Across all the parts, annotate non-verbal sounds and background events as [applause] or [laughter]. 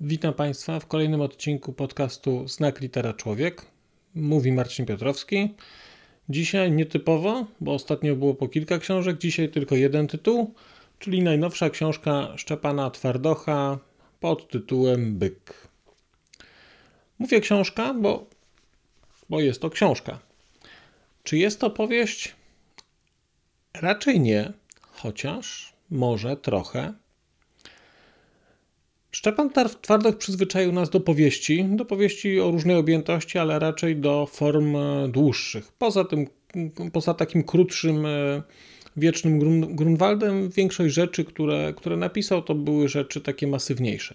Witam Państwa w kolejnym odcinku podcastu Znak Litera Człowiek. Mówi Marcin Piotrowski. Dzisiaj nietypowo, bo ostatnio było po kilka książek, dzisiaj tylko jeden tytuł, czyli najnowsza książka Szczepana Twardocha pod tytułem Byk. Mówię książka, bo, bo jest to książka. Czy jest to powieść? Raczej nie, chociaż może trochę. Szczepan Twardoch przyzwyczaił nas do powieści, do powieści o różnej objętości, ale raczej do form e, dłuższych. Poza tym, poza takim krótszym, e, wiecznym Grunwaldem, większość rzeczy, które, które napisał, to były rzeczy takie masywniejsze.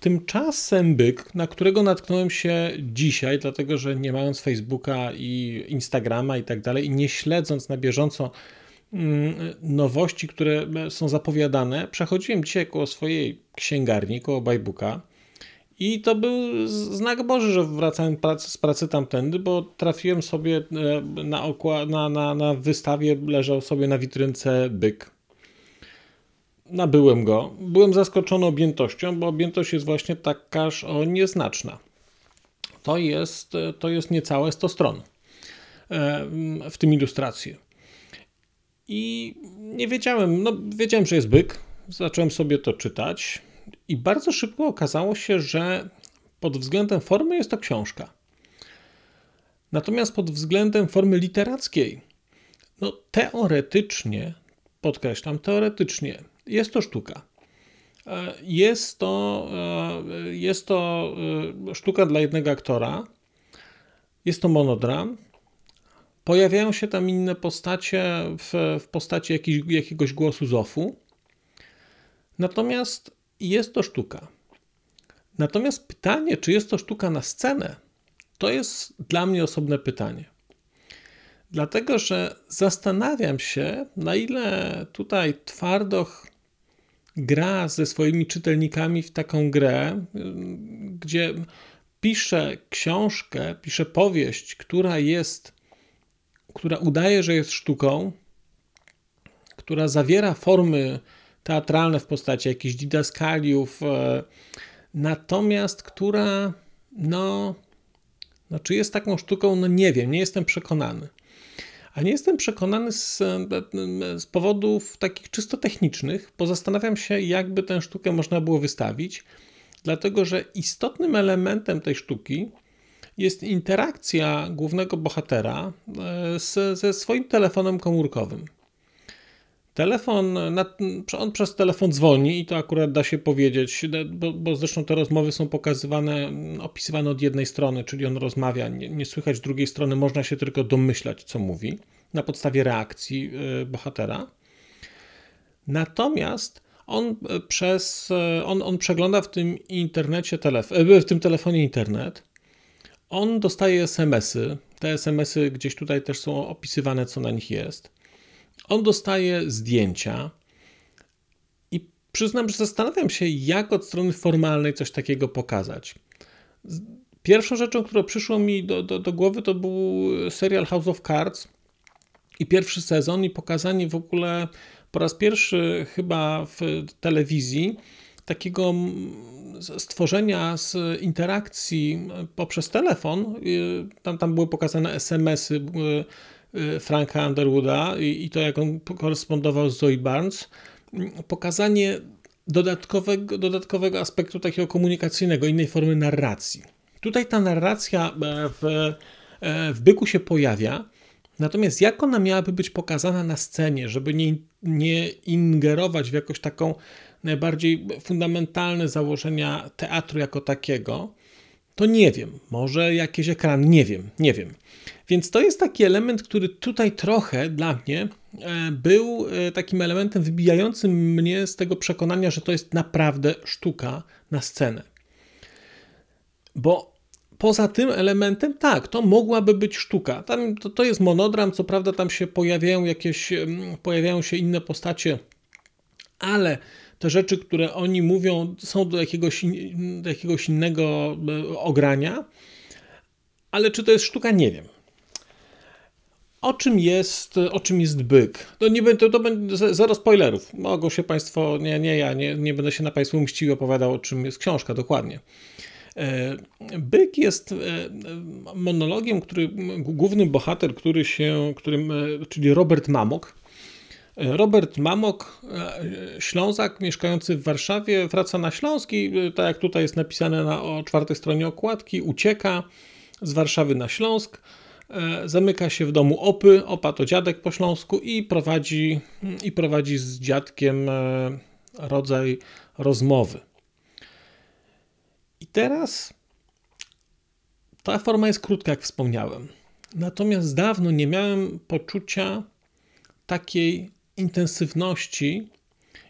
Tymczasem byk, na którego natknąłem się dzisiaj, dlatego że nie mając Facebooka i Instagrama i tak dalej, i nie śledząc na bieżąco nowości, które są zapowiadane, przechodziłem dzisiaj koło swojej księgarni, koło Bajbuka. I to był znak Boży, że wracałem z pracy tamtędy, bo trafiłem sobie e, na, okła, na, na, na wystawie, leżał sobie na witrynce byk nabyłem go. Byłem zaskoczony objętością, bo objętość jest właśnie takaż o nieznaczna. To jest, to jest niecałe 100 stron e, w tym ilustracji. I nie wiedziałem, no wiedziałem, że jest byk. Zacząłem sobie to czytać i bardzo szybko okazało się, że pod względem formy jest to książka. Natomiast pod względem formy literackiej, no teoretycznie, podkreślam, teoretycznie jest to sztuka. E, jest to, e, jest to e, sztuka dla jednego aktora. Jest to monodram. Pojawiają się tam inne postacie w, w postaci jakiś, jakiegoś głosu Zofu. Natomiast jest to sztuka. Natomiast pytanie, czy jest to sztuka na scenę, to jest dla mnie osobne pytanie. Dlatego, że zastanawiam się, na ile tutaj Twardoch gra ze swoimi czytelnikami w taką grę, gdzie pisze książkę, pisze powieść, która jest, która udaje, że jest sztuką, która zawiera formy teatralne w postaci jakichś didaskaliów, e, natomiast która, no, no, czy jest taką sztuką, no nie wiem, nie jestem przekonany. A nie jestem przekonany z, z powodów takich czysto technicznych, bo zastanawiam się, jakby tę sztukę można było wystawić, dlatego że istotnym elementem tej sztuki jest interakcja głównego bohatera e, z, ze swoim telefonem komórkowym. Telefon, on przez telefon dzwoni i to akurat da się powiedzieć, bo, bo, zresztą te rozmowy są pokazywane, opisywane od jednej strony, czyli on rozmawia, nie, nie słychać drugiej strony, można się tylko domyślać, co mówi na podstawie reakcji y, bohatera. Natomiast on y, przez, on, on przegląda w tym internecie telef- w tym telefonie internet. On dostaje SMS-y. Te SMS-y gdzieś tutaj też są opisywane, co na nich jest. On dostaje zdjęcia. I przyznam, że zastanawiam się, jak od strony formalnej coś takiego pokazać. Pierwszą rzeczą, która przyszła mi do, do, do głowy, to był serial House of Cards, i pierwszy sezon i pokazanie w ogóle po raz pierwszy chyba w telewizji takiego stworzenia z interakcji poprzez telefon. Tam, tam były pokazane SMS-y y, Franka Underwooda i, i to, jak on korespondował z Zoe Barnes. Pokazanie dodatkowego, dodatkowego aspektu takiego komunikacyjnego, innej formy narracji. Tutaj ta narracja e, w, e, w byku się pojawia, Natomiast jak ona miałaby być pokazana na scenie, żeby nie, nie ingerować w jakoś taką najbardziej fundamentalne założenia teatru jako takiego, to nie wiem. Może jakieś ekran, nie wiem, nie wiem. Więc to jest taki element, który tutaj trochę dla mnie e, był e, takim elementem wybijającym mnie z tego przekonania, że to jest naprawdę sztuka na scenę. Bo poza tym elementem, tak, to mogłaby być sztuka. Tam, to, to jest monodram, co prawda tam się pojawiają jakieś, pojawiają się inne postacie, ale te rzeczy, które oni mówią, są do jakiegoś, do jakiegoś innego e, ogrania. Ale czy to jest sztuka, nie wiem. O czym jest, o czym jest byk? To nie to, to będzie zero spoilerów. Mogą się Państwo, nie, nie ja, nie, nie będę się na Państwu mścił opowiadał, o czym jest książka dokładnie. E, byk jest e, monologiem, który główny bohater, który się, którym, czyli Robert Mamok, Robert Mamok, Ślązak, mieszkający w Warszawie, wraca na Śląsk i tak jak tutaj jest napisane na o czwartej stronie okładki, ucieka z Warszawy na Śląsk, e, zamyka się w domu Opy, Opa to dziadek po śląsku i prowadzi, i prowadzi z dziadkiem e, rodzaj rozmowy. I teraz ta forma jest krótka, jak wspomniałem. Natomiast dawno nie miałem poczucia takiej intensywności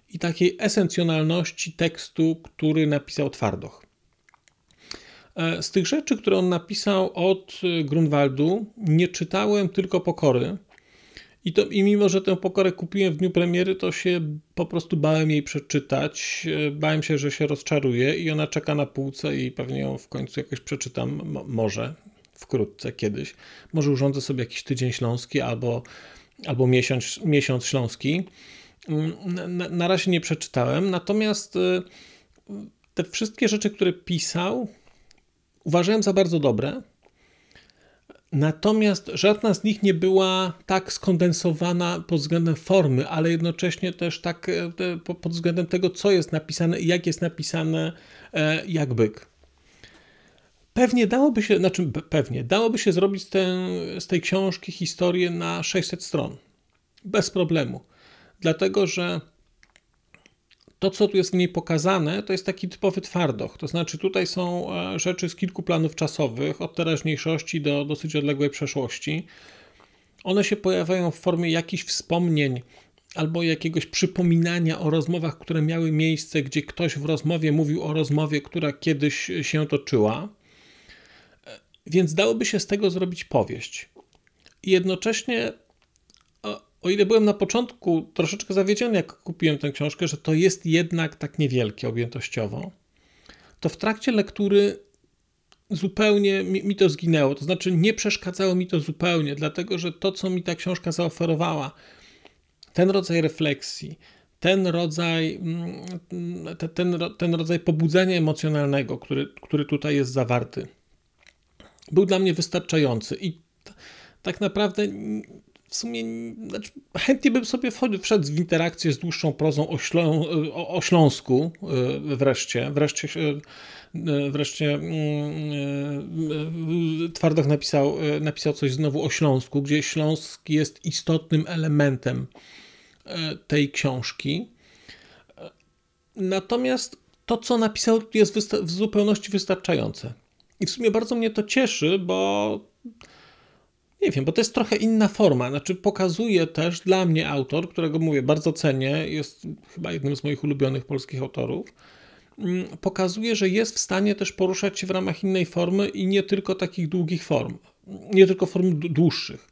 i takiej esencjonalności tekstu, który napisał Twardoch. E, z tych rzeczy, które on napisał od e, Grunwaldu, nie czytałem tylko Pokory. I, to, I mimo, że tę pokorę kupiłem w dniu premiery, to się po prostu bałem jej przeczytać. E, bałem się, że się rozczaruje i ona czeka na półce i pewnie ją w końcu jakoś przeczytam. może wkrótce, kiedyś. Może urządzę sobie jakiś tydzień śląski albo albo miesiąc, miesiąc śląski. Na, na razie nie przeczytałem, natomiast y, te wszystkie rzeczy, które pisał, uważałem za bardzo dobre. Natomiast żadna z nich nie była tak skondensowana pod względem formy, ale jednocześnie też tak e, pod względem tego, co jest napisane i jak jest napisane, e, jak byk. Pewnie dałoby się, znaczy pewnie, dałoby się zrobić ten, z tej książki historię na 600 stron. Bez problemu. Dlatego, że to, co tu jest w niej pokazane, to jest taki typowy twardoch. To znaczy, tutaj są e, rzeczy z kilku planów czasowych, od teraźniejszości do dosyć odległej przeszłości. One się pojawiają w formie jakichś wspomnień albo jakiegoś przypominania o rozmowach, które miały miejsce, gdzie ktoś w rozmowie mówił o rozmowie, która kiedyś się toczyła. Więc dałoby się z tego zrobić powieść. I jednocześnie, o, o ile byłem na początku troszeczkę zawiedziony, jak kupiłem tę książkę, że to jest jednak tak niewielkie objętościowo, to w trakcie lektury zupełnie mi, mi, to zginęło. To znaczy, nie przeszkadzało mi to zupełnie, dlatego że to, co mi ta książka zaoferowała, ten rodzaj refleksji, ten rodzaj, mm, ten, ten, rodzaj pobudzenia emocjonalnego, który, który tutaj jest zawarty, był dla mnie wystarczający i tak naprawdę w sumie znaczy, chętnie bym sobie wszedł w interakcję z dłuższą prozą o, Ślą, o, o Śląsku e, wreszcie. Wreszcie, e, wreszcie mm, e, Twardoch napisał, napisał coś znowu o Śląsku, gdzie Śląsk jest istotnym elementem tej książki. Natomiast to, co napisał, jest w zupełności wystarczające. I w sumie bardzo mnie to cieszy, bo nie wiem, bo to jest trochę inna forma. Znaczy, pokazuje też dla mnie autor, którego mówię, bardzo cenię, jest chyba jednym z moich ulubionych polskich autorów. Mm, pokazuje, że jest w stanie też poruszać się w ramach innej formy i nie tylko takich długich form, nie tylko form dłuższych.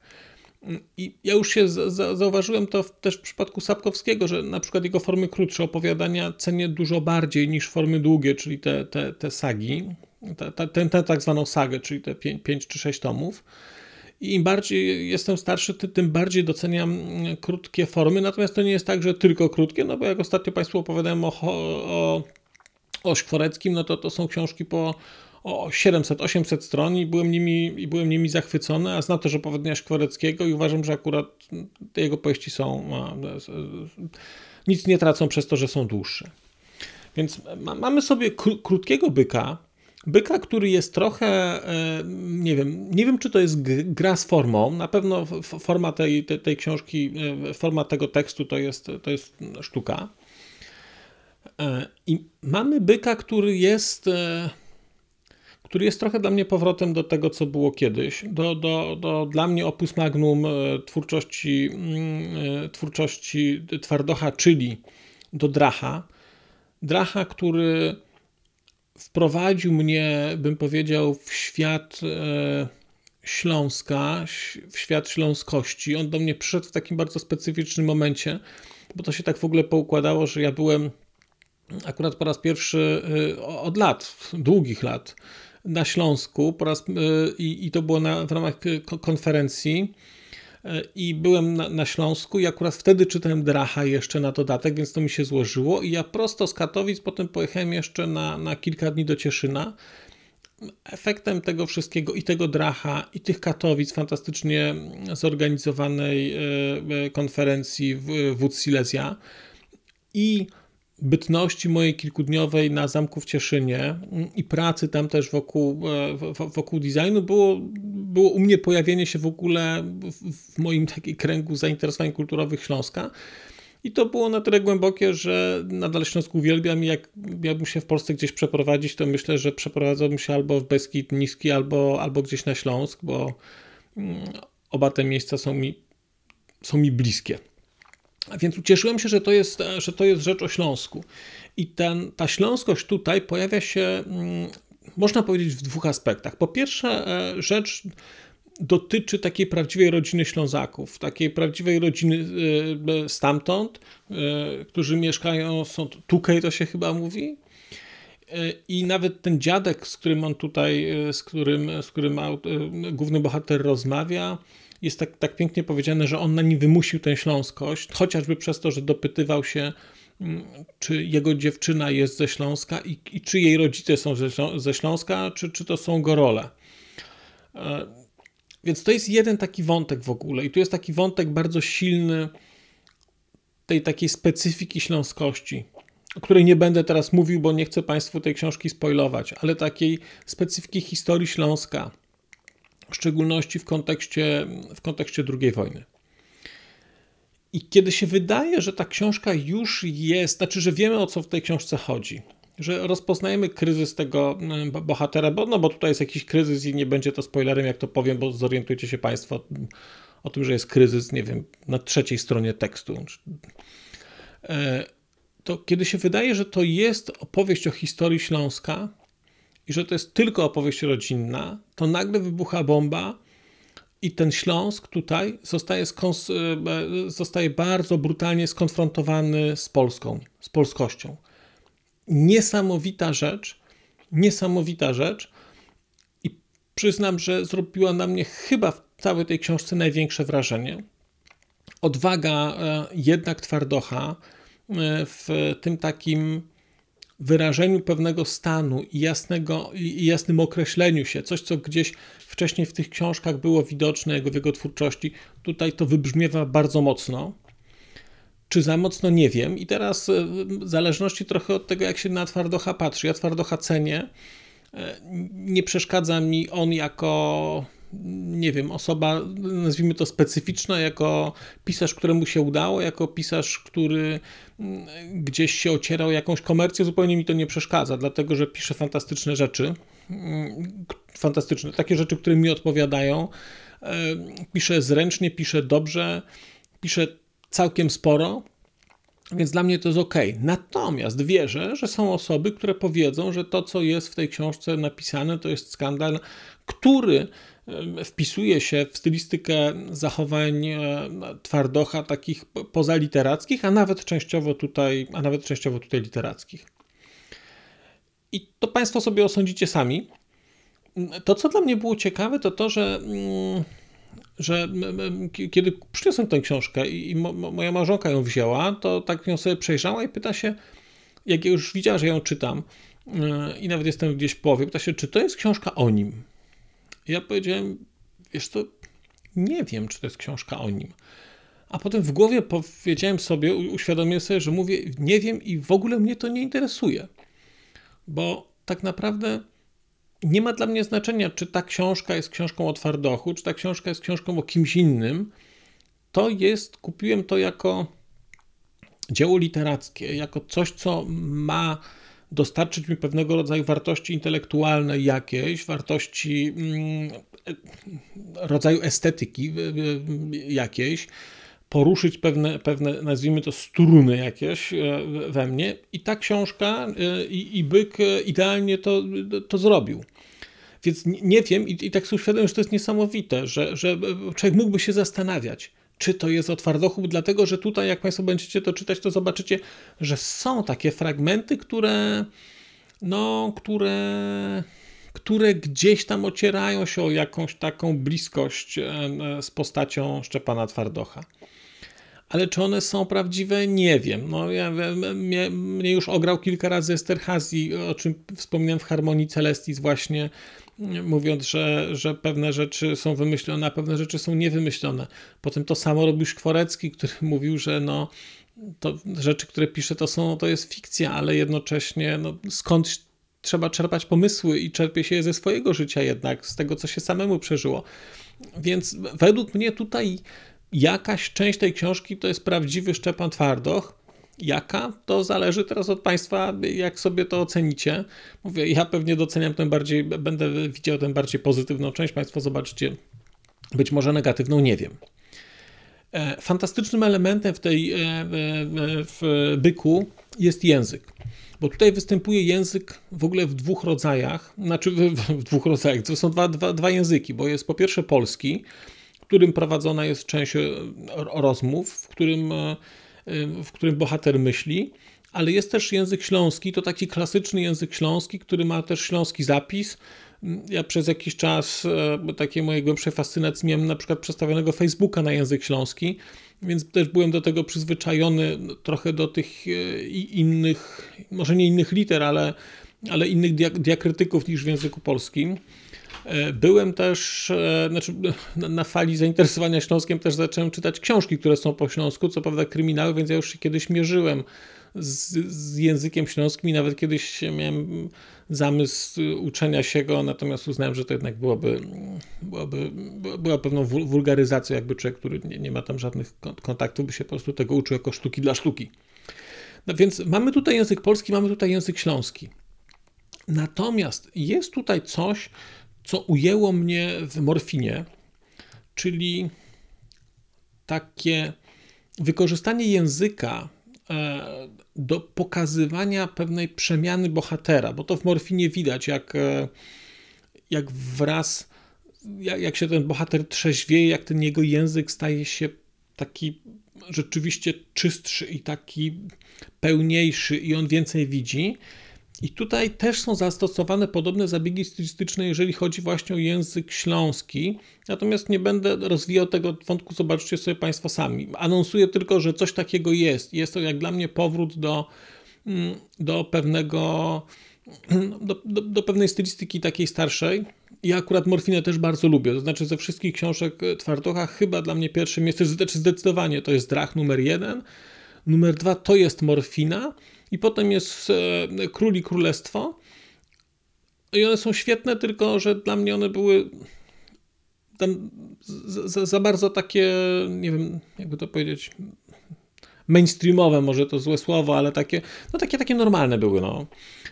I ja już się zauważyłem to też w przypadku Sapkowskiego, że na przykład jego formy krótsze opowiadania cenię dużo bardziej niż formy długie, czyli te, te, te sagi, tę tak zwaną sagę, czyli te 5 czy 6 tomów. I im bardziej jestem starszy, tym bardziej doceniam mm, krótkie formy. Natomiast to nie jest tak, że tylko krótkie, no bo jak ostatnio Państwu opowiadałem o, o, o Szkworeckim, no to to są książki po o 700-800 stron i byłem, nimi, i byłem nimi zachwycony, a znam też opowiadania Szkworeckiego i uważam, że akurat te jego powieści są, nic nie tracą przez to, że są dłuższe. Więc ma, mamy sobie krótkiego byka, Byka, który jest trochę, e, nie wiem, nie wiem czy to jest gra z formą, na pewno forma tej, tej, tej książki, e, forma tego tekstu to jest, to jest sztuka. E, I mamy byka, który jest, który jest trochę dla mnie powrotem do tego, co było kiedyś, do, do, do dla mnie opus magnum twórczości, mm, twórczości Twardocha, czyli do Dracha. Dracha, który wprowadził mnie, bym powiedział, w świat e, Śląska, w świat śląskości. On do mnie przyszedł w takim bardzo specyficznym momencie, bo to się tak w ogóle poukładało, że ja byłem akurat po raz pierwszy e, od lat, długich lat, na Śląsku po raz, i, i to było na, w ramach konferencji i byłem na, na, Śląsku i akurat wtedy czytałem Dracha jeszcze na dodatek, więc to mi się złożyło i ja prosto z Katowic potem pojechałem jeszcze na, na kilka dni do Cieszyna. Efektem tego wszystkiego i tego Dracha i tych Katowic fantastycznie zorganizowanej e, e, konferencji w Wód Silesia i bytności mojej kilkudniowej na zamku w Cieszynie i pracy tam też wokół, e, wokół designu było, było u mnie pojawienie się w ogóle w moim takim kręgu zainteresowań kulturowych Śląska. I to było na tyle głębokie, że nadal Śląsk uwielbiam i jak miałbym się w Polsce gdzieś przeprowadzić, to myślę, że przeprowadzałbym się albo w Beskid Niski, albo, albo gdzieś na Śląsk, bo mm, oba te miejsca są mi, są mi bliskie. Więc ucieszyłem się, że to jest, że to jest rzecz o Śląsku. I ten, ta śląskość tutaj pojawia się, mm, można powiedzieć, w dwóch aspektach. Po pierwsze, e, rzecz dotyczy takiej prawdziwej rodziny Ślązaków, takiej prawdziwej rodziny e, stamtąd, e, którzy mieszkają, są tutaj to się chyba mówi. I nawet ten dziadek, z którym on tutaj, z którym, z którym główny bohater rozmawia, jest tak, tak pięknie powiedziane, że on na nim wymusił tę śląskość, chociażby przez to, że dopytywał się, mm, czy jego dziewczyna jest ze Śląska i, i czy jej rodzice są ze, ze Śląska, czy, czy to są gorole. E, więc to jest jeden taki wątek w ogóle, i tu jest taki wątek bardzo silny tej takiej specyfiki śląskości, o której nie będę teraz mówił, bo nie chcę Państwu tej książki spoilować, ale takiej specyfiki historii Śląska w szczególności w kontekście, w kontekście II wojny. I kiedy się wydaje, że ta książka już jest, znaczy, że wiemy o co w tej książce chodzi, że rozpoznajemy kryzys tego mm, bohatera, bo, no, bo tutaj jest jakiś kryzys i nie będzie to spoilerem, jak to powiem, bo zorientujcie się Państwo o tym, że jest kryzys, nie wiem, na trzeciej stronie tekstu. E, to kiedy się wydaje, że to jest opowieść o historii Śląska, i że to jest tylko opowieść rodzinna, to nagle wybucha bomba i ten Śląsk tutaj zostaje, e, zostaje bardzo brutalnie skonfrontowany z Polską, z polskością. Niesamowita rzecz, niesamowita rzecz i przyznam, że zrobiła na mnie chyba w całej tej książce największe wrażenie. Odwaga e, jednak twardocha w tym takim wyrażeniu pewnego stanu i, jasnego, i jasnym określeniu się, coś co gdzieś wcześniej w tych książkach było widoczne jego, w jego twórczości, tutaj to wybrzmiewa bardzo mocno. Czy za mocno, nie wiem. I teraz e, w zależności trochę od tego, jak się na Twardocha patrzy. Ja Twardocha cenię. E, nie przeszkadza mi on jako nie wiem, osoba, nazwijmy to specyficzna, jako pisarz, któremu się udało, jako pisarz, który mm, gdzieś się ocierał jakąś komercję, zupełnie mi to nie przeszkadza, dlatego że pisze fantastyczne rzeczy. Mm, fantastyczne, takie rzeczy, które mi odpowiadają. E, pisze zręcznie, pisze dobrze, pisze całkiem sporo. Więc dla mnie to jest ok. Natomiast wierzę, że są osoby, które powiedzą, że to, co jest w tej książce napisane, to jest skandal, który wpisuje się w stylistykę zachowań e, twardocha takich pozaliterackich, a nawet częściowo tutaj, a nawet częściowo tutaj literackich. I to Państwo sobie osądzicie sami. To, co dla mnie było ciekawe, to to, że, mm, że kiedy przyniosłem tę książkę i moja małżonka ją wzięła, to tak ją sobie przejrzała i pyta się, jak już widziała, że ją czytam e, i nawet jestem gdzieś w połowie, pyta się, czy to jest książka o nim. Ja powiedziałem, wiesz to, nie wiem, czy to jest książka o nim. A potem w głowie powiedziałem sobie, uświadomiłem sobie, że mówię, nie wiem i w ogóle mnie to nie interesuje. Bo tak naprawdę nie ma dla mnie znaczenia, czy ta książka jest książką o twardochu, czy ta książka jest książką o kimś innym. To jest, kupiłem to jako dzieło literackie, jako coś, co ma dostarczyć mi pewnego rodzaju wartości intelektualne jakieś, wartości mm, rodzaju estetyki jakiejś, poruszyć pewne, pewne, nazwijmy to, struny jakieś e, we mnie. I ta książka e, i, i byk e, idealnie to, to zrobił. Więc nie wiem, i, i tak sobie uświadomiłem, że to jest niesamowite, że, że człowiek mógłby się zastanawiać, czy to jest otwardochób, dlatego że tutaj, jak Państwo będziecie to czytać, to zobaczycie, że są takie fragmenty, które, no, które, które gdzieś tam ocierają się o jakąś taką bliskość z postacią Szczepana Twardocha ale czy one są prawdziwe, nie wiem. No, ja, mnie, mnie już ograł kilka razy Esterhazy, o czym wspominałem w Harmonii Celestis właśnie, mówiąc, że, że pewne rzeczy są wymyślone, a pewne rzeczy są niewymyślone. Potem to samo robił Szkworecki, który [laughs] mówił, że no, to rzeczy, które pisze, to, są, to jest fikcja, ale jednocześnie no, skądś trzeba czerpać pomysły i czerpie się je ze swojego życia jednak, z tego, co się samemu przeżyło. Więc według mnie tutaj jakaś część tej książki to jest prawdziwy Szczepan Twardoch. Jaka? To zależy teraz od Państwa, jak sobie to ocenicie. Mówię, ja pewnie doceniam tę bardziej, będę widział tę bardziej pozytywną część. Państwo zobaczycie, być może negatywną, nie wiem. E, fantastycznym elementem w tej e, w byku jest język. Bo tutaj występuje język w ogóle w dwóch rodzajach, znaczy w, w dwóch rodzajach, to są dwa, dwa, dwa języki, bo jest po pierwsze polski, w którym prowadzona jest część e, rozmów, w którym, e, w którym bohater myśli, ale jest też język śląski, to taki klasyczny język śląski, który ma też śląski zapis. Ja przez jakiś czas e, takiej mojej głębszej fascynacji miałem na przykład przestawionego Facebooka na język śląski, więc też byłem do tego przyzwyczajony trochę do tych innych, może nie innych liter, ale, ale innych diakrytyków niż w języku polskim. E, byłem też, e, znaczy na fali zainteresowania Śląskiem też zacząłem czytać książki, które są po śląsku, co prawda kryminały, więc ja już się kiedyś mierzyłem z, z językiem śląskim i nawet kiedyś miałem zamysł uczenia się go, natomiast uznałem, że to jednak byłoby, byłoby była pewną wulgaryzacją, jakby człowiek, który nie, nie ma tam żadnych kontaktów, by się po prostu tego uczył jako sztuki dla sztuki. No więc mamy tutaj język polski, mamy tutaj język śląski. Natomiast jest tutaj coś, co ujęło mnie w morfinie, czyli takie wykorzystanie języka e, do pokazywania pewnej przemiany bohatera, bo to w morfinie widać, jak, e, jak wraz, jak, się ten bohater trzeźwieje, jak ten jego język staje się taki rzeczywiście czystszy i taki pełniejszy, i on więcej widzi. I tutaj też są zastosowane podobne zabiegi stylistyczne, jeżeli chodzi właśnie o język śląski. Natomiast nie będę rozwijał tego wątku, zobaczcie sobie Państwo sami. Anonsuję tylko, że coś takiego jest. Jest to jak dla mnie powrót do, mm, do pewnego. Do, do, do pewnej stylistyki takiej starszej. Ja akurat morfinę też bardzo lubię. To znaczy, ze wszystkich książek Twardocha, chyba dla mnie pierwszym jest, znaczy zdecydowanie to jest Drach numer jeden. Numer dwa to jest morfina i potem jest e, Król i Królestwo. I one są świetne, tylko że dla mnie one były za, za, bardzo takie, nie wiem, jakby to powiedzieć, mainstreamowe, może to złe słowo, ale takie, no takie, takie normalne były, no.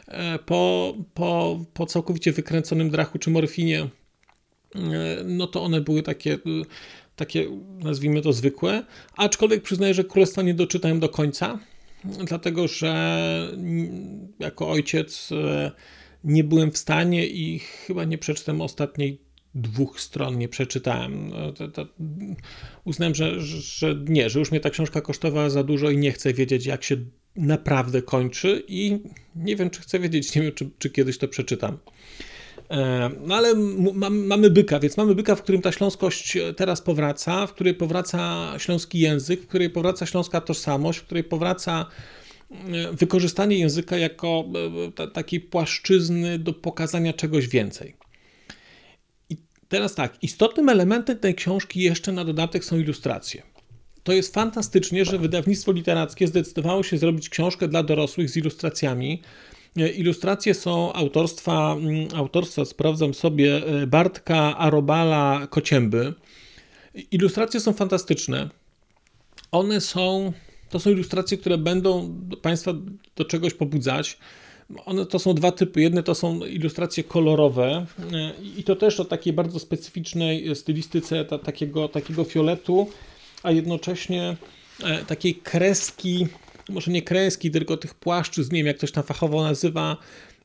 E, po, po, po całkowicie wykręconym drachu czy morfinie, e, no to one były takie, takie, nazwijmy to zwykłe, aczkolwiek przyznaję, że Królestwa nie doczytałem do końca, dlatego że jako ojciec e, nie byłem w stanie i chyba nie przeczytałem ostatniej dwóch stron, nie przeczytałem. No, to, to uznałem, że, że nie, że już mnie ta książka kosztowała za dużo i nie chcę wiedzieć, jak się naprawdę kończy i nie wiem, czy chcę wiedzieć, nie wiem, czy, czy kiedyś to przeczytam. E, no ale mamy byka, więc mamy byka, w którym ta śląskość teraz powraca, w której powraca śląski język, w której powraca śląska tożsamość, w której powraca e, wykorzystanie języka jako e, takiej płaszczyzny do pokazania czegoś więcej. I teraz tak, istotnym elementem tej książki jeszcze na dodatek są ilustracje. To jest fantastycznie, że wydawnictwo literackie zdecydowało się zrobić książkę dla dorosłych z ilustracjami, Ilustracje są autorstwa, mm, autorstwa sprawdzam sobie, e, Bartka Arobala Kocięby. Ilustracje są fantastyczne. One są, to są ilustracje, które będą Państwa do czegoś pobudzać. One to są dwa typy. Jedne to są ilustracje kolorowe e, i to też o takiej bardzo specyficznej stylistyce, ta, takiego, takiego fioletu a jednocześnie e, takiej kreski, może nie kreski, tylko tych płaszczyzn, nie wiem jak ktoś tam fachowo nazywa,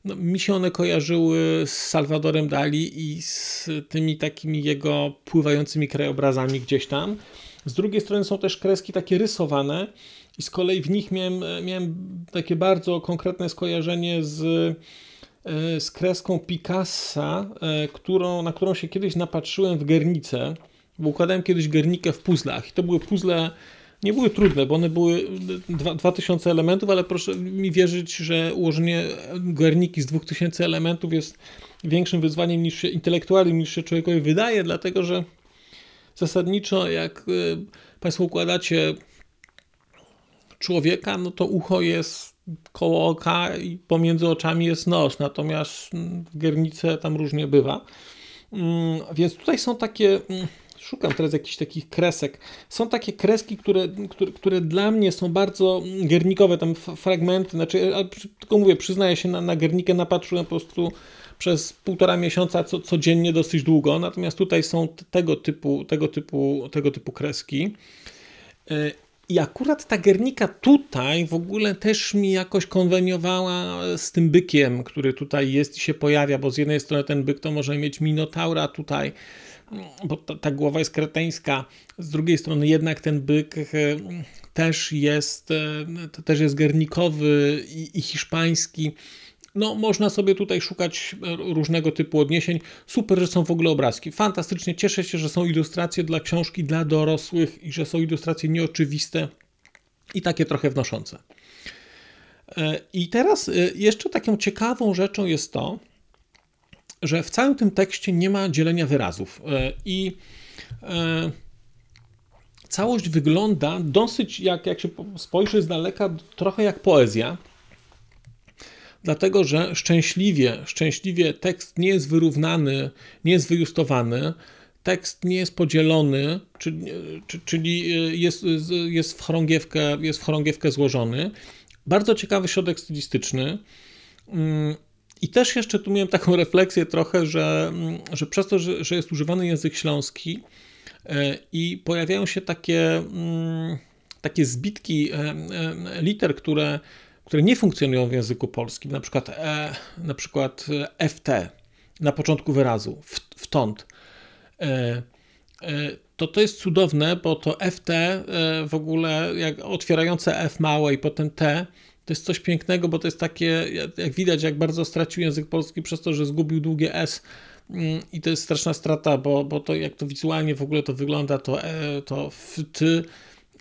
no, mi się one kojarzyły z Salvadorem Dali i z tymi takimi jego pływającymi krajobrazami gdzieś tam. Z drugiej strony są też kreski takie rysowane i z kolei w nich miałem, miałem takie bardzo konkretne skojarzenie z, e, z kreską Picassa, e, którą, na którą się kiedyś napatrzyłem w Gernice, bo układałem kiedyś Gernikę w puzzlach i to były puzzle nie były trudne, bo one były 2000 elementów, ale proszę mi wierzyć, że ułożenie Guerniki z 2000 elementów jest większym wyzwaniem niż się intelektualnym niż się człowiekowi wydaje, dlatego że zasadniczo jak y, Państwo układacie człowieka, no to ucho jest koło oka i pomiędzy oczami jest nos, natomiast w Guernice tam różnie bywa. Mm, więc tutaj są takie mm, szukam teraz jakichś takich kresek. Są takie kreski, które, które, które dla mnie są bardzo gernikowe, tam fragmenty, znaczy, tylko mówię, przyznaję się, na, na gernikę napatrzyłem po prostu przez półtora miesiąca co, codziennie dosyć długo, natomiast tutaj są tego typu, tego typu, tego typu kreski. E, I akurat ta Gernika tutaj w ogóle też mi jakoś konweniowała z tym bykiem, który tutaj jest i się pojawia, bo z jednej strony ten byk to może mieć Minotaura tutaj, bo ta, ta głowa jest kreteńska. Z drugiej strony jednak ten byk e, też jest, e, też jest gernikowy i, i hiszpański. No, można sobie tutaj szukać różnego typu odniesień. Super, że są w ogóle obrazki. Fantastycznie. Cieszę się, że są ilustracje dla książki dla dorosłych i że są ilustracje nieoczywiste i takie trochę wnoszące. E, I teraz jeszcze taką ciekawą rzeczą jest to, że w całym tym tekście nie ma dzielenia wyrazów e, i e, całość wygląda dosyć, jak, jak się spojrzy z daleka, trochę jak poezja. Dlatego, że szczęśliwie, szczęśliwie tekst nie jest wyrównany, nie jest wyjustowany, tekst nie jest podzielony, czyli, czyli jest, jest, w chorągiewkę, jest w chorągiewkę złożony. Bardzo ciekawy środek stylistyczny. Mm, i też jeszcze tu miałem taką [laughs] refleksję trochę, że, że przez to, że, że jest używany język śląski e, i pojawiają się takie, mm, takie zbitki e, e, liter, które, które nie funkcjonują w języku polskim, na przykład, e, na przykład FT na początku wyrazu, wtąd. To to jest cudowne, bo to FT w ogóle, jak otwierające F małe i potem T, to jest coś pięknego, bo to jest takie, jak widać, jak bardzo stracił język polski przez to, że zgubił długie S. Mm, I to jest straszna strata, bo, bo to jak to wizualnie w ogóle to wygląda, to, e, to w ty,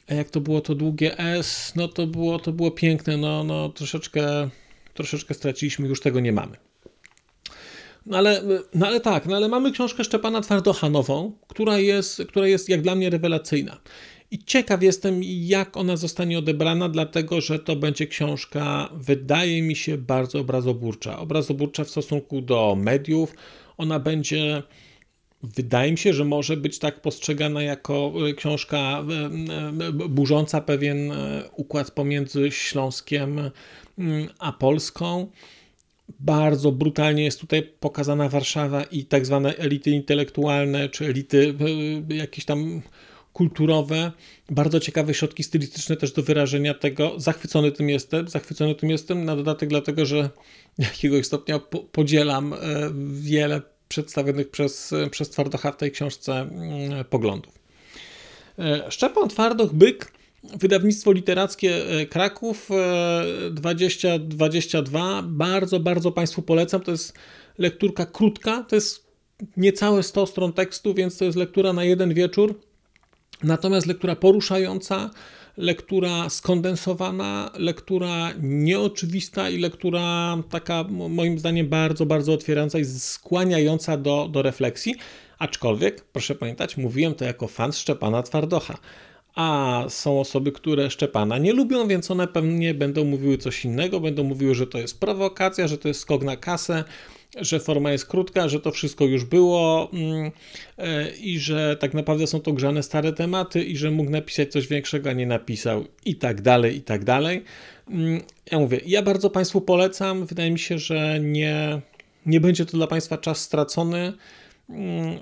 a jak to było to długie S, no to było, to było piękne, no, no troszeczkę, troszeczkę straciliśmy, już tego nie mamy. No ale, no ale tak, no ale mamy książkę Szczepana Twardocha nową, która jest, która jest jak dla mnie rewelacyjna. I ciekaw jestem, jak ona zostanie odebrana, dlatego że to będzie książka, wydaje mi się, bardzo obrazoburcza. Obrazoburcza w stosunku do mediów. Ona będzie wydaje mi się, że może być tak postrzegana jako e, książka e, e, burząca pewien układ pomiędzy Śląskiem mm, a Polską. Bardzo brutalnie jest tutaj pokazana Warszawa i tak zwane elity intelektualne, czy elity jakieś tam kulturowe, bardzo ciekawe środki stylistyczne też do wyrażenia tego. Zachwycony tym jestem, zachwycony tym jestem, na dodatek dlatego, że jakiegoś stopnia podzielam e, wiele przedstawionych przez, przez Twardocha w tej książce mm, poglądów. E, Szczepan Twardoch, Byk, wydawnictwo literackie e, Kraków 2022. Bardzo, bardzo Państwu polecam. To jest lekturka krótka, to jest niecałe 100 stron tekstu, więc to jest lektura na jeden wieczór Natomiast lektura poruszająca, lektura skondensowana, lektura nieoczywista i lektura taka moim zdaniem bardzo, bardzo otwierająca i skłaniająca do, do refleksji. Aczkolwiek, proszę pamiętać, mówiłem to jako fan Szczepana Twardocha. A są osoby, które Szczepana nie lubią, więc one pewnie będą mówiły coś innego, będą mówiły, że to jest prowokacja, że to jest skok na kasę, że forma jest krótka, że to wszystko już było mm, e, i że tak naprawdę są to grzane stare tematy i że mógł napisać coś większego, a nie napisał i tak dalej, i tak dalej. Mm, ja mówię, ja bardzo Państwu polecam. Wydaje mi się, że nie, nie będzie to dla Państwa czas stracony. Mm,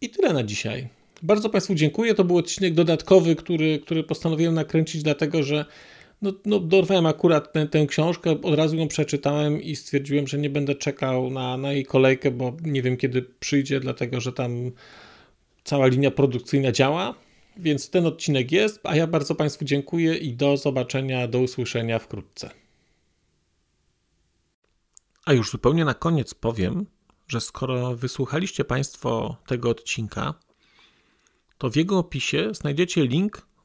I tyle na dzisiaj. Bardzo Państwu dziękuję. To był odcinek dodatkowy, który, który postanowiłem nakręcić, dlatego że no, no, dorwałem akurat tę, tę książkę, od razu ją przeczytałem i stwierdziłem, że nie będę czekał na, na jej kolejkę, bo nie wiem kiedy przyjdzie, dlatego że tam cała linia produkcyjna działa. Więc ten odcinek jest, a ja bardzo Państwu dziękuję i do zobaczenia, do usłyszenia wkrótce. A już zupełnie na koniec powiem, że skoro wysłuchaliście Państwo tego odcinka, to w jego opisie znajdziecie link